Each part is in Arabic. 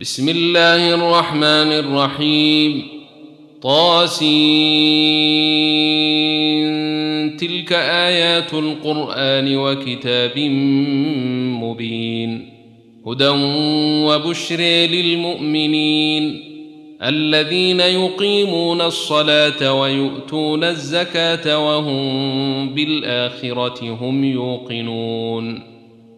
بسم الله الرحمن الرحيم. طاسين. تلك آيات القرآن وكتاب مبين. هدى وبشر للمؤمنين. الذين يقيمون الصلاة ويؤتون الزكاة وهم بالآخرة هم يوقنون.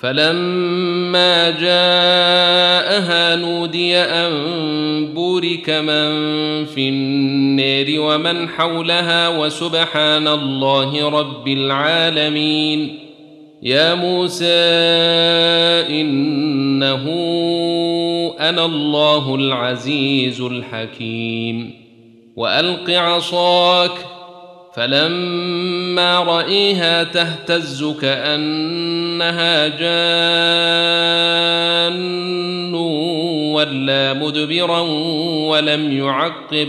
فلما جاءها نودي ان بورك من في النار ومن حولها وسبحان الله رب العالمين يا موسى انه أنا الله العزيز الحكيم والق عصاك فلما رأيها تهتز كأنها جان ولا مدبرا ولم يعقب.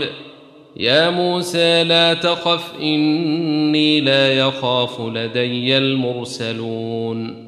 يا موسى لا تخف إني لا يخاف لدي المرسلون.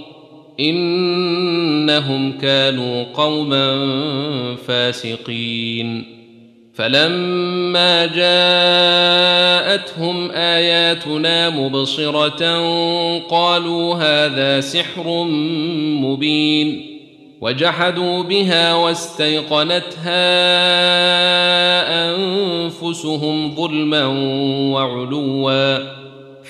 إنهم كانوا قوما فاسقين. فلما جاءتهم آياتنا مبصرة قالوا هذا سحر مبين. وجحدوا بها واستيقنتها أنفسهم ظلما وعلوا.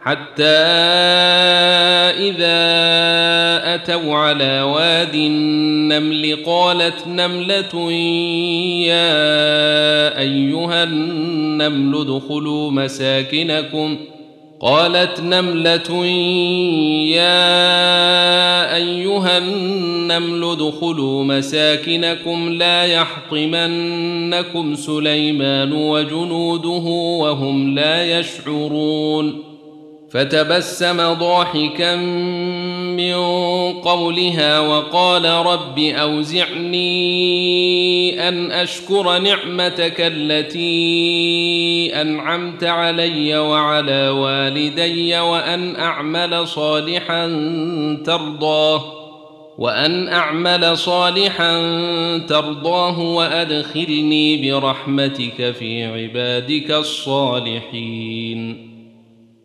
حتى إذا أتوا على واد النمل قالت نملة يا أيها النمل ادخلوا مساكنكم. قالت نملة يا أيها النمل ادخلوا مساكنكم لا يحطمنكم سليمان وجنوده وهم لا يشعرون. فتبسم ضاحكا من قولها وقال رب أوزعني أن أشكر نعمتك التي أنعمت علي وعلى والدي وأن أعمل صالحا ترضاه وأن أعمل صالحا ترضاه وأدخلني برحمتك في عبادك الصالحين.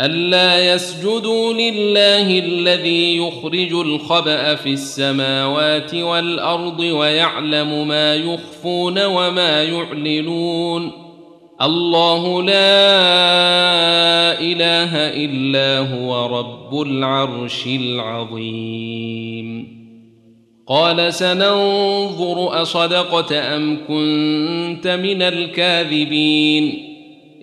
ألا يسجدوا لله الذي يخرج الخبأ في السماوات والأرض ويعلم ما يخفون وما يعلنون. الله لا إله إلا هو رب العرش العظيم. قال سننظر أصدقت أم كنت من الكاذبين.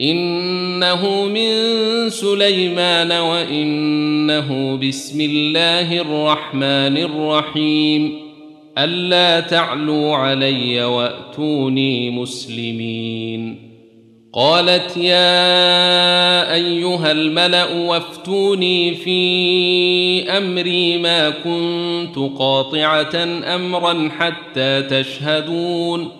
إنه من سليمان وإنه بسم الله الرحمن الرحيم. ألا تعلوا علي وأتوني مسلمين. قالت يا أيها الملأ وافتوني في أمري ما كنت قاطعة أمرا حتى تشهدون.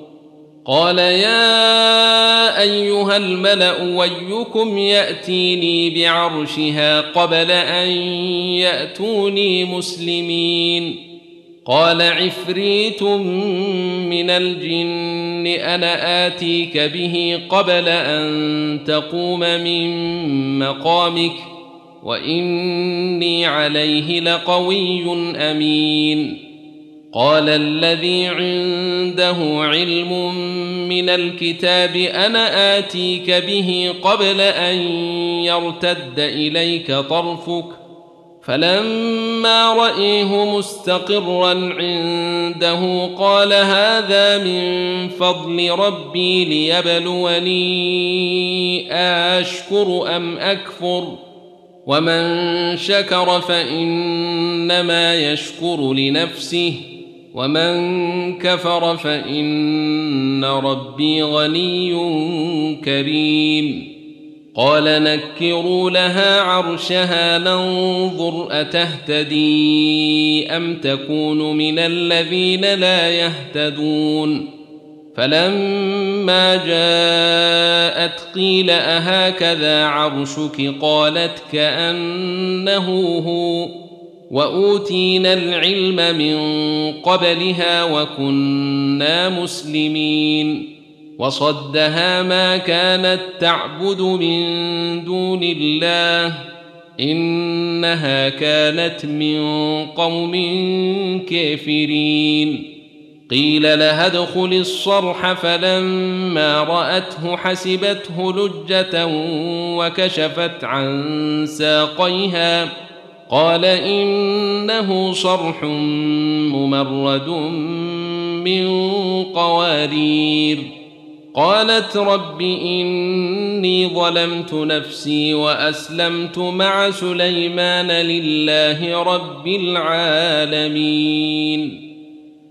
قال يا أيها الملأ ويكم يأتيني بعرشها قبل أن يأتوني مسلمين. قال عفريت من الجن أنا آتيك به قبل أن تقوم من مقامك وإني عليه لقوي أمين. قال الذي عنده علم من الكتاب أنا آتيك به قبل أن يرتد إليك طرفك فلما رأيه مستقرا عنده قال هذا من فضل ربي ليبلوني اشكر أم أكفر ومن شكر فإنما يشكر لنفسه ومن كفر فإن ربي غني كريم. قال نكروا لها عرشها ننظر أتهتدي أم تكون من الذين لا يهتدون. فلما جاءت قيل أهكذا عرشك؟ قالت كأنه هو. واوتينا العلم من قبلها وكنا مسلمين وصدها ما كانت تعبد من دون الله انها كانت من قوم كافرين قيل لها ادخل الصرح فلما راته حسبته لجه وكشفت عن ساقيها قال إنه صرح ممرد من قوارير. قالت رب إني ظلمت نفسي وأسلمت مع سليمان لله رب العالمين.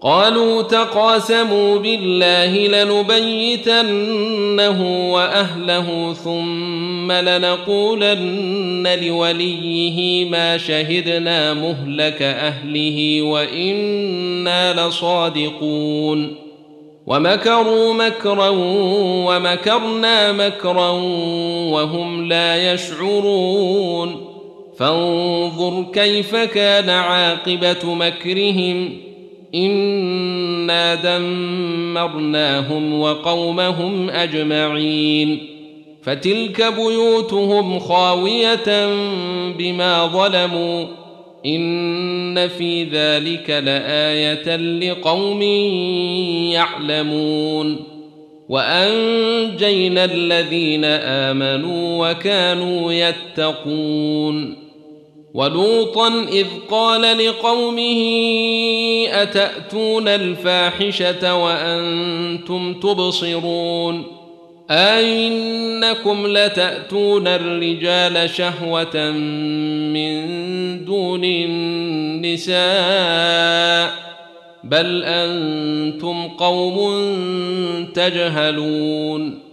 قالوا تقاسموا بالله لنبيتنه وأهله ثم لنقولن لوليه ما شهدنا مهلك أهله وإنا لصادقون. ومكروا مكرا ومكرنا مكرا وهم لا يشعرون. فانظر كيف كان عاقبة مكرهم. انا دمرناهم وقومهم اجمعين فتلك بيوتهم خاويه بما ظلموا ان في ذلك لايه لقوم يعلمون وانجينا الذين امنوا وكانوا يتقون ولوطا إذ قال لقومه أتأتون الفاحشة وأنتم تبصرون؟ أئنكم لتأتون الرجال شهوة من دون النساء؟ بل أنتم قوم تجهلون.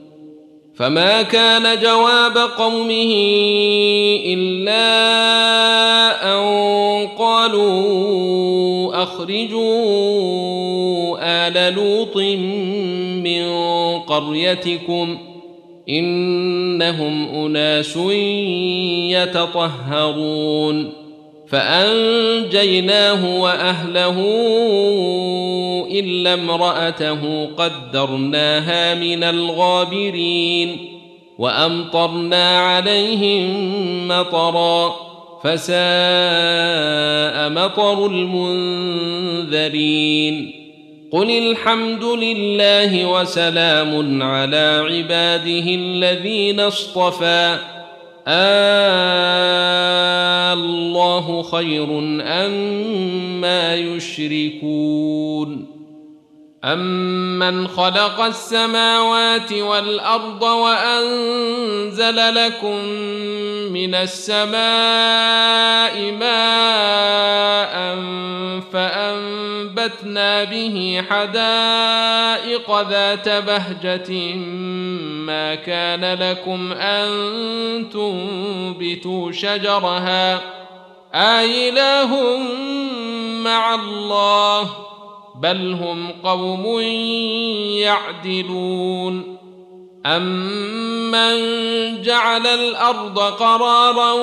فما كان جواب قومه إلا أن قالوا أخرجوا آل لوط من قريتكم إنهم أناس يتطهرون فأنجيناه وأهله إلا امرأته قدرناها من الغابرين وأمطرنا عليهم مطرا فساء مطر المنذرين قل الحمد لله وسلام على عباده الذين اصطفى الله خير أما يشركون أمن خلق السماوات والأرض وأنزل لكم من السماء ماء فأنبتنا به حدائق ذات بهجة ما كان لكم أن تنبتوا شجرها آله مع الله بل هم قوم يعدلون. امن جعل الأرض قرارا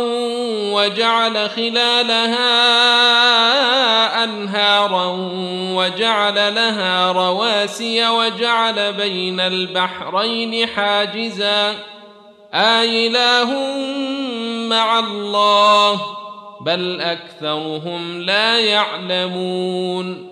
وجعل خلالها أنهارا وجعل لها رواسي وجعل بين البحرين حاجزا. آله مع الله بل أكثرهم لا يعلمون.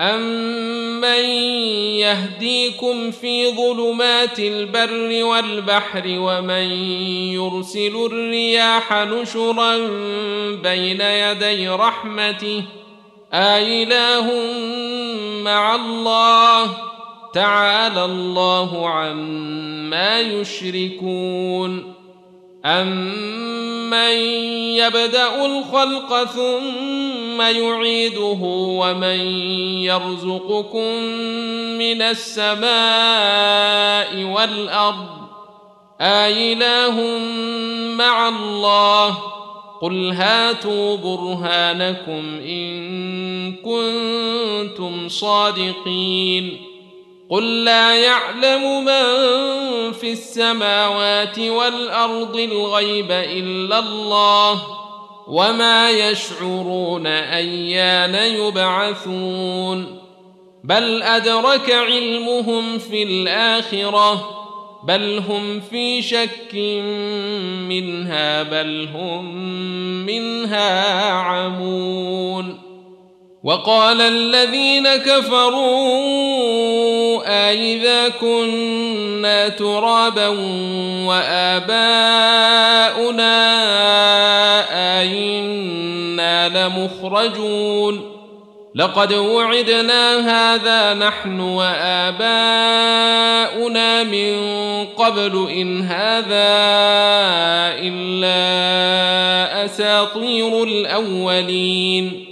أمن يهديكم في ظلمات البر والبحر ومن يرسل الرياح نشرا بين يدي رحمته آله مع الله تعالى الله عما يشركون أمن يبدأ الخلق ثم يعيده ومن يرزقكم من السماء والأرض آله مع الله قل هاتوا برهانكم إن كنتم صادقين قل لا يعلم من في السماوات والأرض الغيب إلا الله وما يشعرون ايان يبعثون بل ادرك علمهم في الاخره بل هم في شك منها بل هم منها عمون وقال الذين كفروا أإذا كنا ترابا وآباؤنا أئنا لمخرجون. لقد وعدنا هذا نحن وآباؤنا من قبل إن هذا إلا أساطير الأولين.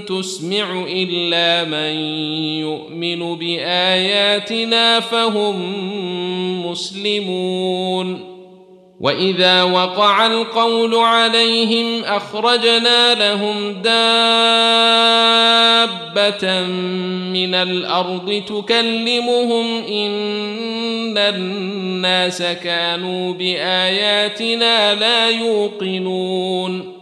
تسمع إلا من يؤمن بآياتنا فهم مسلمون. وإذا وقع القول عليهم أخرجنا لهم دابة من الأرض تكلمهم إن الناس كانوا بآياتنا لا يوقنون.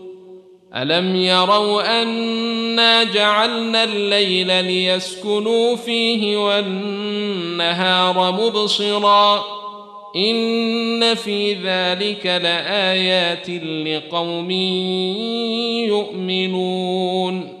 الم يروا انا جعلنا الليل ليسكنوا فيه والنهار مبصرا ان في ذلك لايات لقوم يؤمنون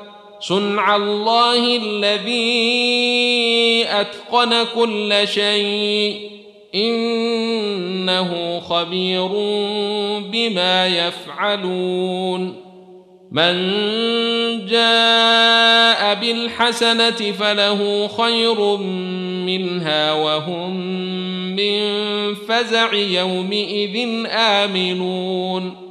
صنع الله الذي أتقن كل شيء. إنه خبير بما يفعلون. من جاء بالحسنة فله خير منها وهم من فزع يومئذ آمنون.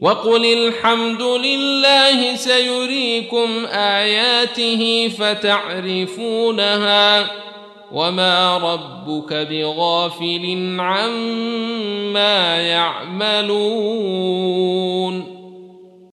وقل الحمد لله سيريكم اياته فتعرفونها وما ربك بغافل عما يعملون